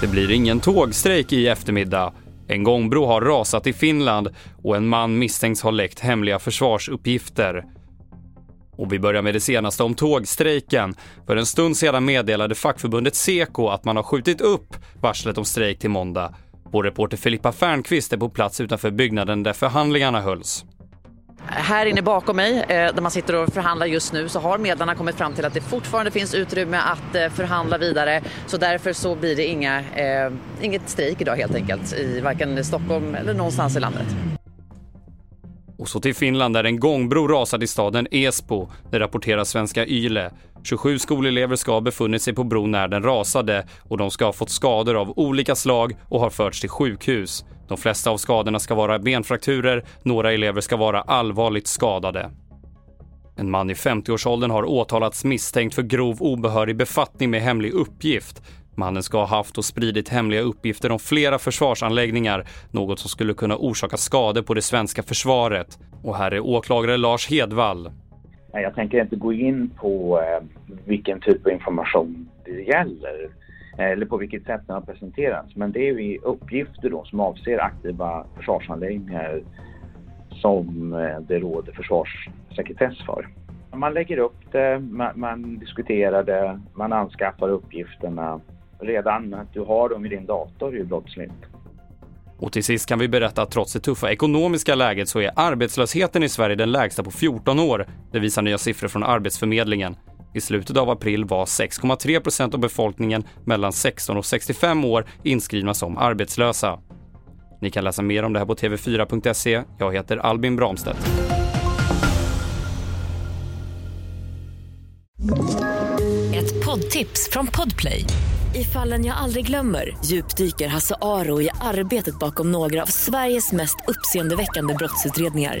Det blir ingen tågstrejk i eftermiddag. En gångbro har rasat i Finland och en man misstänks ha läckt hemliga försvarsuppgifter. Och vi börjar med det senaste om tågstrejken. För en stund sedan meddelade fackförbundet Seko att man har skjutit upp varslet om strejk till måndag. Vår reporter Filippa Fernqvist är på plats utanför byggnaden där förhandlingarna hölls. Här inne bakom mig, eh, där man sitter och förhandlar just nu, så har medlarna kommit fram till att det fortfarande finns utrymme att eh, förhandla vidare. Så därför så blir det inga, eh, inget strejk idag helt enkelt, i varken Stockholm eller någonstans i landet. Och så till Finland där en gångbro rasade i staden Esbo. Det rapporterar svenska Yle. 27 skolelever ska ha befunnit sig på bron när den rasade och de ska ha fått skador av olika slag och har förts till sjukhus. De flesta av skadorna ska vara benfrakturer, några elever ska vara allvarligt skadade. En man i 50-årsåldern har åtalats misstänkt för grov obehörig befattning med hemlig uppgift. Mannen ska ha haft och spridit hemliga uppgifter om flera försvarsanläggningar, något som skulle kunna orsaka skador på det svenska försvaret. Och här är åklagare Lars Hedvall. Jag tänker inte gå in på eh, vilken typ av information det gäller Eh, eller på vilket sätt den har presenterats. Men det är ju uppgifter då som avser aktiva försvarsanläggningar som eh, det råder försvarssekretess för. Man lägger upp det, man, man diskuterar det, man anskaffar uppgifterna redan att du har dem i din dator är ju brottsligt. Och till sist kan vi berätta att trots det tuffa ekonomiska läget så är arbetslösheten i Sverige den lägsta på 14 år. Det visar nya siffror från Arbetsförmedlingen. I slutet av april var 6,3 procent av befolkningen mellan 16 och 65 år inskrivna som arbetslösa. Ni kan läsa mer om det här på tv4.se. Jag heter Albin Bramstedt. Ett poddtips från Podplay. I fallen jag aldrig glömmer djupdyker Hasse Aro i arbetet bakom några av Sveriges mest uppseendeväckande brottsutredningar.